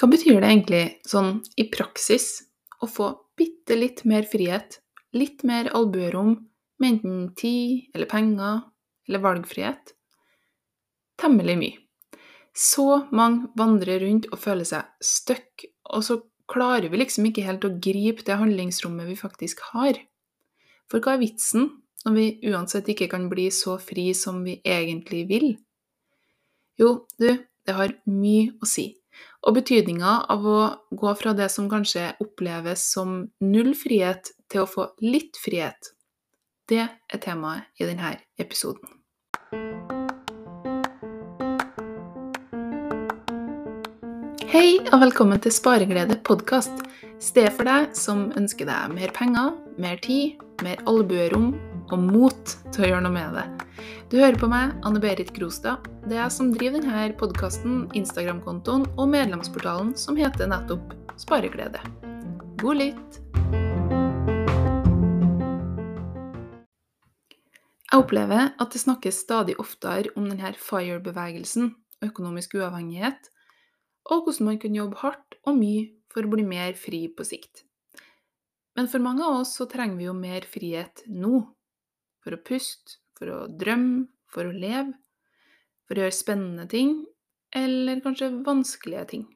Hva betyr det egentlig sånn i praksis å få bitte litt mer frihet, litt mer albuerom, med enten tid eller penger eller valgfrihet? Temmelig mye. Så mange vandrer rundt og føler seg stuck, og så klarer vi liksom ikke helt å gripe det handlingsrommet vi faktisk har. For hva er vitsen når vi uansett ikke kan bli så fri som vi egentlig vil? Jo, du, det har mye å si. Og betydninga av å gå fra det som kanskje oppleves som null frihet, til å få litt frihet, det er temaet i denne episoden. Hei og velkommen til Spareglede podkast. Stedet for deg som ønsker deg mer penger, mer tid, mer albuerom og mot til å gjøre noe med det. Du hører på meg, Anne-Berit Grostad. Det er jeg som driver denne podkasten, Instagram-kontoen og medlemsportalen som heter nettopp Spareglede. God lytt! Jeg opplever at det snakkes stadig oftere om denne FIRE-bevegelsen, økonomisk uavhengighet, og hvordan man kan jobbe hardt og mye for å bli mer fri på sikt. Men for mange av oss så trenger vi jo mer frihet nå. For å puste, for å drømme, for å leve, for å gjøre spennende ting, eller kanskje vanskelige ting.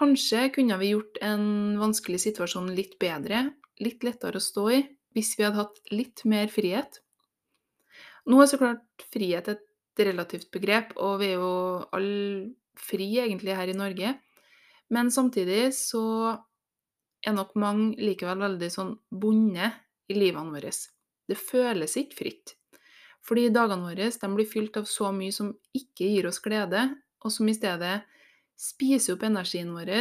Kanskje kunne vi gjort en vanskelig situasjon litt bedre, litt lettere å stå i, hvis vi hadde hatt litt mer frihet. Nå er så klart frihet et relativt begrep, og vi er jo alle fri egentlig her i Norge. Men samtidig så er nok mange likevel veldig sånn bundet i livene våre. Det føles ikke fritt. Fordi dagene våre blir fylt av så mye som ikke gir oss glede, og som i stedet spiser opp energien vår.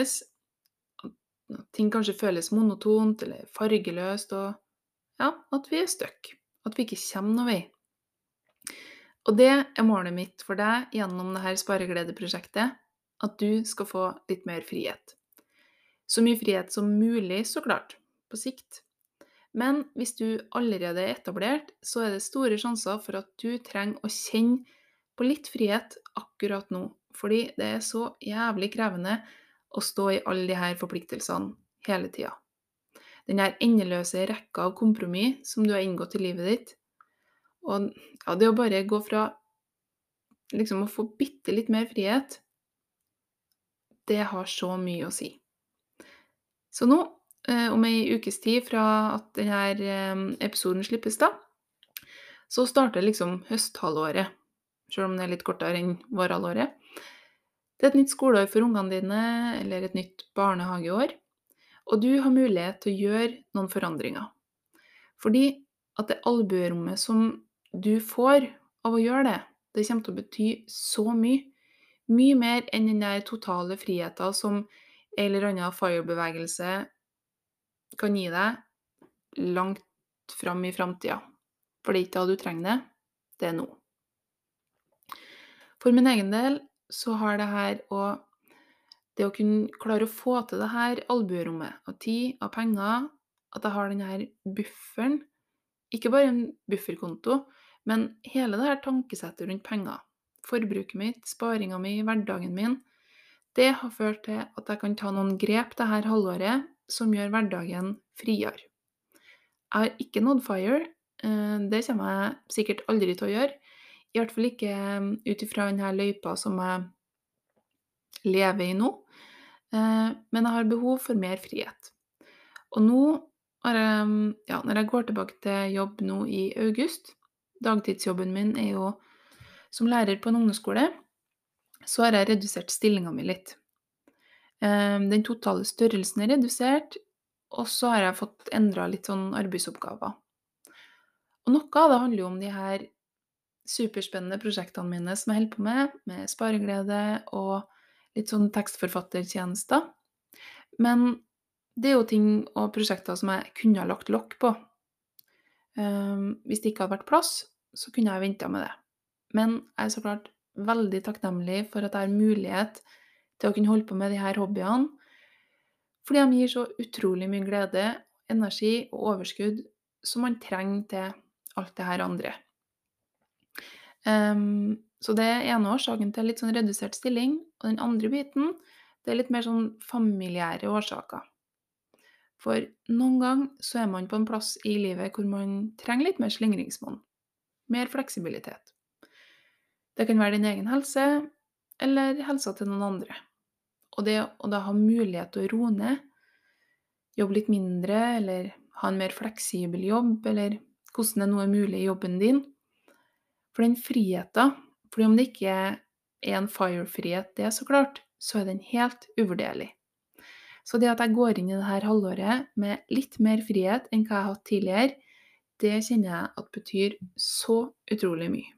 At ting kanskje føles monotont eller fargeløst, og ja, at vi er stuck. At vi ikke kommer noen vei. Og det er målet mitt for deg gjennom dette Sparegledeprosjektet. At du skal få litt mer frihet. Så mye frihet som mulig, så klart, på sikt. Men hvis du allerede er etablert, så er det store sjanser for at du trenger å kjenne på litt frihet akkurat nå. Fordi det er så jævlig krevende å stå i alle her forpliktelsene hele tida. Den her endeløse rekka av kompromiss som du har inngått i livet ditt. Og ja, det å bare gå fra liksom å få bitte litt mer frihet, det har så mye å si. Så nå om ei ukes tid fra at denne eh, episoden slippes, da, så starter liksom høsthalvåret. Selv om det er litt kortere enn vårhalvåret. Det er et nytt skoleår for ungene dine, eller et nytt barnehageår. Og du har mulighet til å gjøre noen forandringer. Fordi at det albuerommet som du får av å gjøre det, det kommer til å bety så mye. Mye mer enn den der totale friheten som en eller annen fire-bevegelse kan gi deg langt fram i framtida. For det er ikke da du trenger det, det er nå. For min egen del så har det her å Det å kunne klare å få til det her albuerommet av tid, av penger, at jeg har denne bufferen Ikke bare en bufferkonto, men hele det her tankesettet rundt penger. Forbruket mitt, sparinga mi, hverdagen min. Det har ført til at jeg kan ta noen grep det her halvåret som gjør hverdagen friere. Jeg har ikke nådd fire. Eh, det kommer jeg sikkert aldri til å gjøre. I hvert fall ikke eh, ut ifra denne løypa som jeg lever i nå. Eh, men jeg har behov for mer frihet. Og nå, ja, når jeg går tilbake til jobb nå i august Dagtidsjobben min er jo som lærer på en ungdomsskole. Så har jeg redusert stillinga mi litt. Ehm, den totale størrelsen er redusert, og så har jeg fått endra litt sånn arbeidsoppgaver. Og noe av det handler jo om de her superspennende prosjektene mine som jeg holder på med, med spareglede og litt sånn tekstforfattertjenester. Men det er jo ting og prosjekter som jeg kunne ha lagt lokk på. Um, hvis det ikke hadde vært plass, så kunne jeg venta med det. Men jeg er så klart veldig takknemlig for at jeg har mulighet til å kunne holde på med de her hobbyene. Fordi de gir så utrolig mye glede, energi og overskudd som man trenger til alt det her andre. Um, så det er ene årsaken til litt sånn redusert stilling. Og den andre biten Det er litt mer sånn familiære årsaker. For noen ganger så er man på en plass i livet hvor man trenger litt mer slingringsmonn. Mer fleksibilitet. Det kan være din egen helse, eller helsa til noen andre. Og det å da ha mulighet til å roe ned, jobbe litt mindre, eller ha en mer fleksibel jobb, eller hvordan det nå er mulig i jobben din For den friheten, fordi om det ikke er en fire-frihet, det så klart, så er den helt uvurderlig. Så det at jeg går inn i dette halvåret med litt mer frihet enn hva jeg har hatt tidligere, det kjenner jeg at betyr så utrolig mye.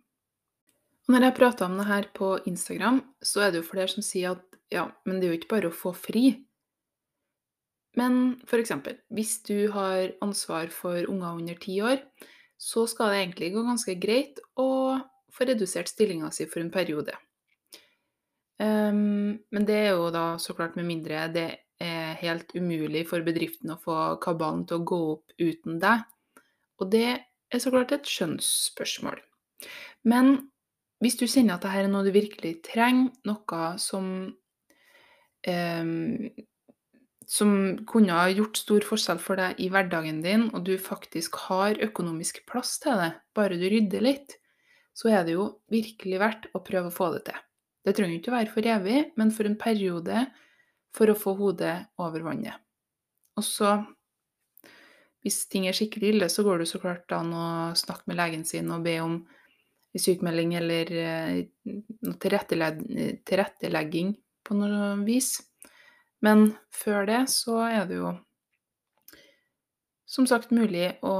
Når jeg prater om det her på Instagram, så er det jo flere som sier at ja, men det er jo ikke bare å få fri. Men for eksempel, hvis du har ansvar for unger under ti år, så skal det egentlig gå ganske greit å få redusert stillinga si for en periode. Um, men det er jo da så klart med mindre det er helt umulig for bedriften å få kabalen til å gå opp uten deg. Og det er så klart et skjønnsspørsmål. Men hvis du kjenner at dette er noe du virkelig trenger, noe som um, som kunne ha gjort stor forskjell for deg i hverdagen din, og du faktisk har økonomisk plass til det, bare du rydder litt, så er det jo virkelig verdt å prøve å få det til. Det trenger ikke å være for evig, men for en periode for å få hodet over vannet. Og så, hvis ting er skikkelig ille, så går det så klart an å snakke med legen sin og be om sykmelding eller eh, tilrettelegging på noe vis. Men før det så er det jo som sagt mulig å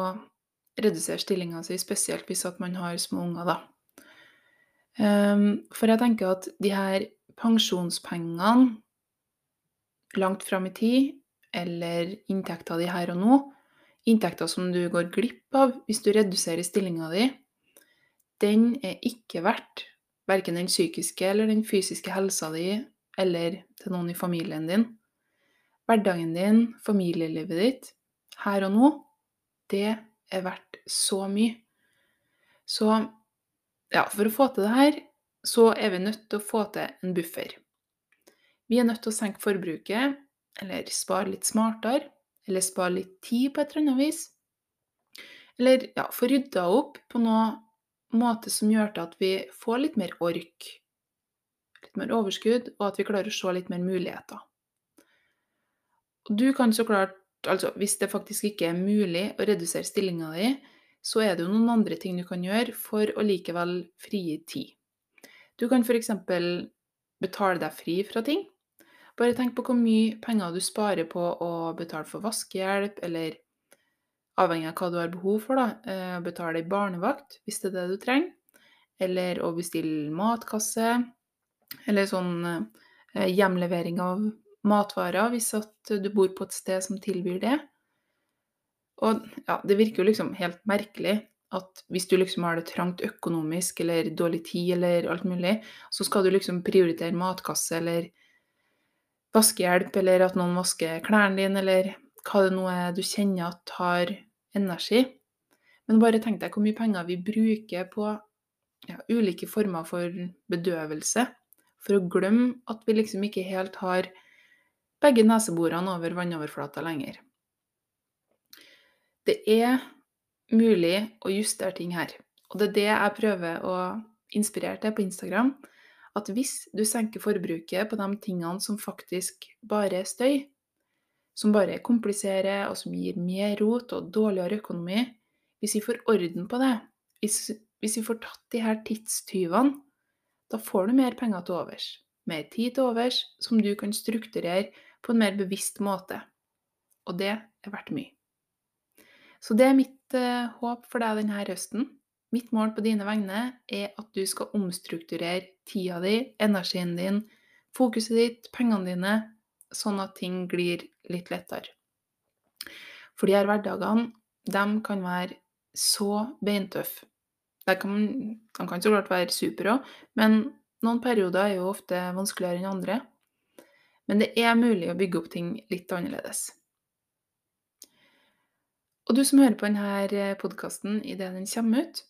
redusere stillinga si, spesielt hvis at man har små unger, da. Um, for jeg tenker at de her pensjonspengene langt fram i tid, eller inntekta di her og nå, inntekter som du går glipp av hvis du reduserer stillinga di, den er ikke verdt verken den psykiske eller den fysiske helsa di eller til noen i familien din. Hverdagen din, familielivet ditt, her og nå, det er verdt så mye. Så ja, for å få til det her, så er vi nødt til å få til en buffer. Vi er nødt til å senke forbruket, eller spare litt smartere, eller spare litt tid på et eller annet vis. Eller ja, få rydda opp på noe måte som gjør til at vi får litt mer ork litt mer overskudd, og at vi klarer å se litt mer muligheter. Du kan så klart, altså hvis det faktisk ikke er mulig å redusere stillinga di, så er det jo noen andre ting du kan gjøre for å likevel frigi tid. Du kan f.eks. betale deg fri fra ting. Bare tenk på hvor mye penger du sparer på å betale for vaskehjelp, eller avhengig av hva du har behov for, da, eh, betale ei barnevakt hvis det er det du trenger, eller å bestille matkasse, eller sånn eh, hjemlevering av matvarer hvis at du bor på et sted som tilbyr det. Og ja, det virker jo liksom helt merkelig at hvis du liksom har det trangt økonomisk eller dårlig tid eller alt mulig, så skal du liksom prioritere matkasse eller vaskehjelp eller at noen vasker klærne dine, eller hva det nå er du kjenner at har energi. Men bare tenk deg hvor mye penger vi bruker på ja, ulike former for bedøvelse for å glemme at vi liksom ikke helt har begge neseborene over vannoverflata lenger. Det er mulig å justere ting her, og det er det jeg prøver å inspirere til på Instagram. At hvis du senker forbruket på de tingene som faktisk bare er støy, som bare kompliserer og som gir mer rot og dårligere økonomi Hvis vi får orden på det, hvis, hvis vi får tatt de her tidstyvene da får du mer penger til overs, mer tid til overs, som du kan strukturere på en mer bevisst måte. Og det er verdt mye. Så det er mitt eh, håp for deg denne høsten. Mitt mål på dine vegne er at du skal omstrukturere tida di, energien din, fokuset ditt, pengene dine, sånn at ting glir litt lettere. For de her hverdagene, de kan være så beintøffe. Kan, de kan så klart være supre òg, men noen perioder er jo ofte vanskeligere enn andre. Men det er mulig å bygge opp ting litt annerledes. Og du som hører på denne podkasten idet den kommer ut,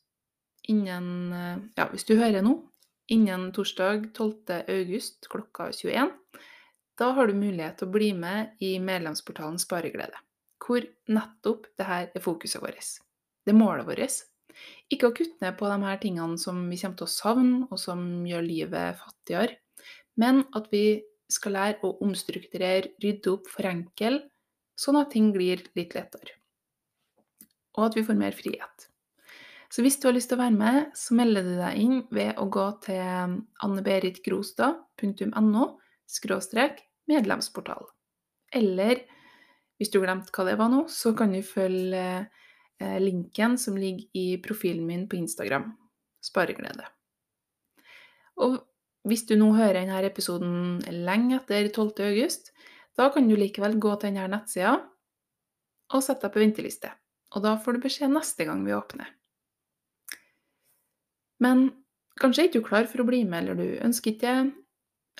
innen Ja, hvis du hører nå, innen torsdag 12. august klokka 21, da har du mulighet til å bli med i medlemsportalen Spareglede, hvor nettopp dette er fokuset vårt. Det er målet vårt. Ikke å kutte ned på de her tingene som vi kommer til å savne, og som gjør livet fattigere, men at vi skal lære å omstrukturere, rydde opp, forenkle, sånn at ting blir litt lettere. Og at vi får mer frihet. Så hvis du har lyst til å være med, så melder du deg inn ved å gå til anneberitgrostad.no medlemsportal. Eller hvis du glemte hva det var nå, så kan du følge linken som ligger i profilen min på Instagram. Spareglede. Og hvis du nå hører denne episoden lenge etter 12. august, da kan du likevel gå til denne nettsida og sette deg på venteliste. Og da får du beskjed neste gang vi åpner. Men kanskje er ikke du klar for å bli med, eller du ønsker ikke det.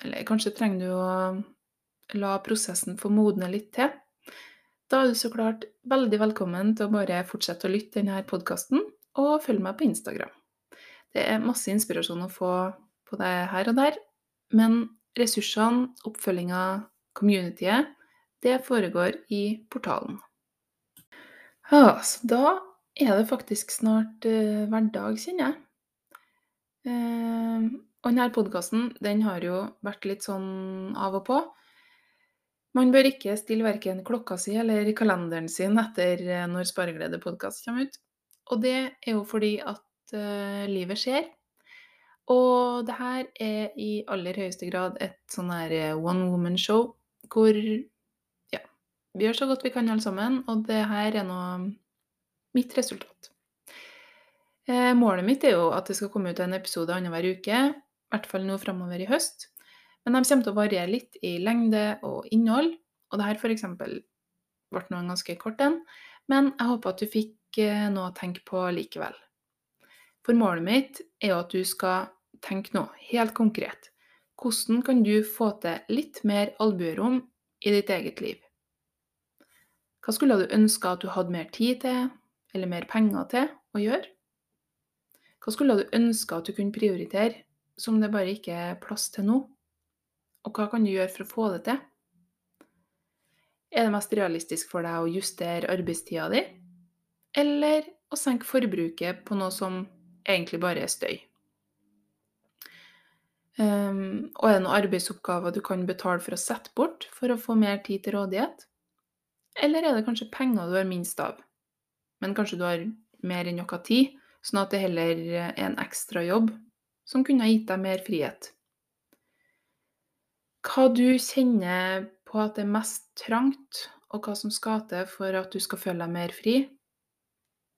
Eller kanskje trenger du å la prosessen få modne litt til. Da er du så klart veldig velkommen til å bare fortsette å lytte denne podkasten, og følg meg på Instagram. Det er masse inspirasjon å få på det her og der, men ressursene, oppfølginga, communityet, det foregår i portalen. Ja, så da er det faktisk snart uh, hverdag, kjenner jeg. Uh, og denne podkasten den har jo vært litt sånn av og på. Man bør ikke stille verken klokka si eller kalenderen sin etter eh, når Spareglede-podkast kommer ut. Og det er jo fordi at uh, livet skjer. Og det her er i aller høyeste grad et sånn her one woman-show hvor ja, vi gjør så godt vi kan alle sammen, og det her er nå mitt resultat. Eh, målet mitt er jo at det skal komme ut en episode annenhver uke, i hvert fall nå framover i høst. Men de kommer til å variere litt i lengde og innhold. Og det her f.eks. ble nå en ganske kort en, men jeg håper at du fikk eh, noe å tenke på likevel. For målet mitt er jo at du skal tenke noe helt konkret. Hvordan kan du få til litt mer albuerom i ditt eget liv? Hva skulle du ønske at du hadde mer tid til, eller mer penger til, å gjøre? Hva skulle du ønske at du kunne prioritere, som det bare ikke er plass til nå? Og hva kan du gjøre for å få det til? Er det mest realistisk for deg å justere arbeidstida di, eller å senke forbruket på noe som egentlig bare er støy? Um, og er det noen arbeidsoppgaver du kan betale for å sette bort for å få mer tid til rådighet? Eller er det kanskje penger du har minst av, men kanskje du har mer enn noe tid, sånn at det heller er en ekstra jobb som kunne ha gitt deg mer frihet. Hva du kjenner på at det er mest trangt, og hva som skal til for at du skal føle deg mer fri,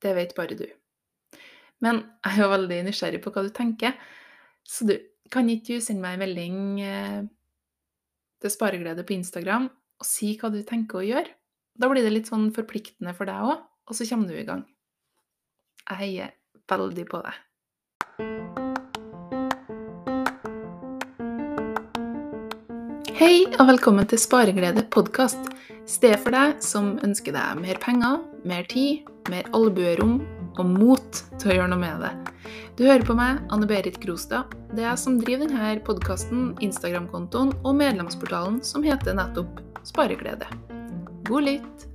det vet bare du. Men jeg er jo veldig nysgjerrig på hva du tenker, så du, kan ikke du sende meg en melding eh, til Spareglede på Instagram og si hva du tenker å gjøre? Da blir det litt sånn forpliktende for deg òg, og så kommer du i gang. Jeg heier veldig på det. Hei og velkommen til Spareglede podkast. Stedet for deg som ønsker deg mer penger, mer tid, mer albuerom og mot til å gjøre noe med det. Du hører på meg, Anne Berit Grostad. Det er jeg som driver denne podkasten, Instagram-kontoen og medlemsportalen som heter nettopp Spareglede. God lytt!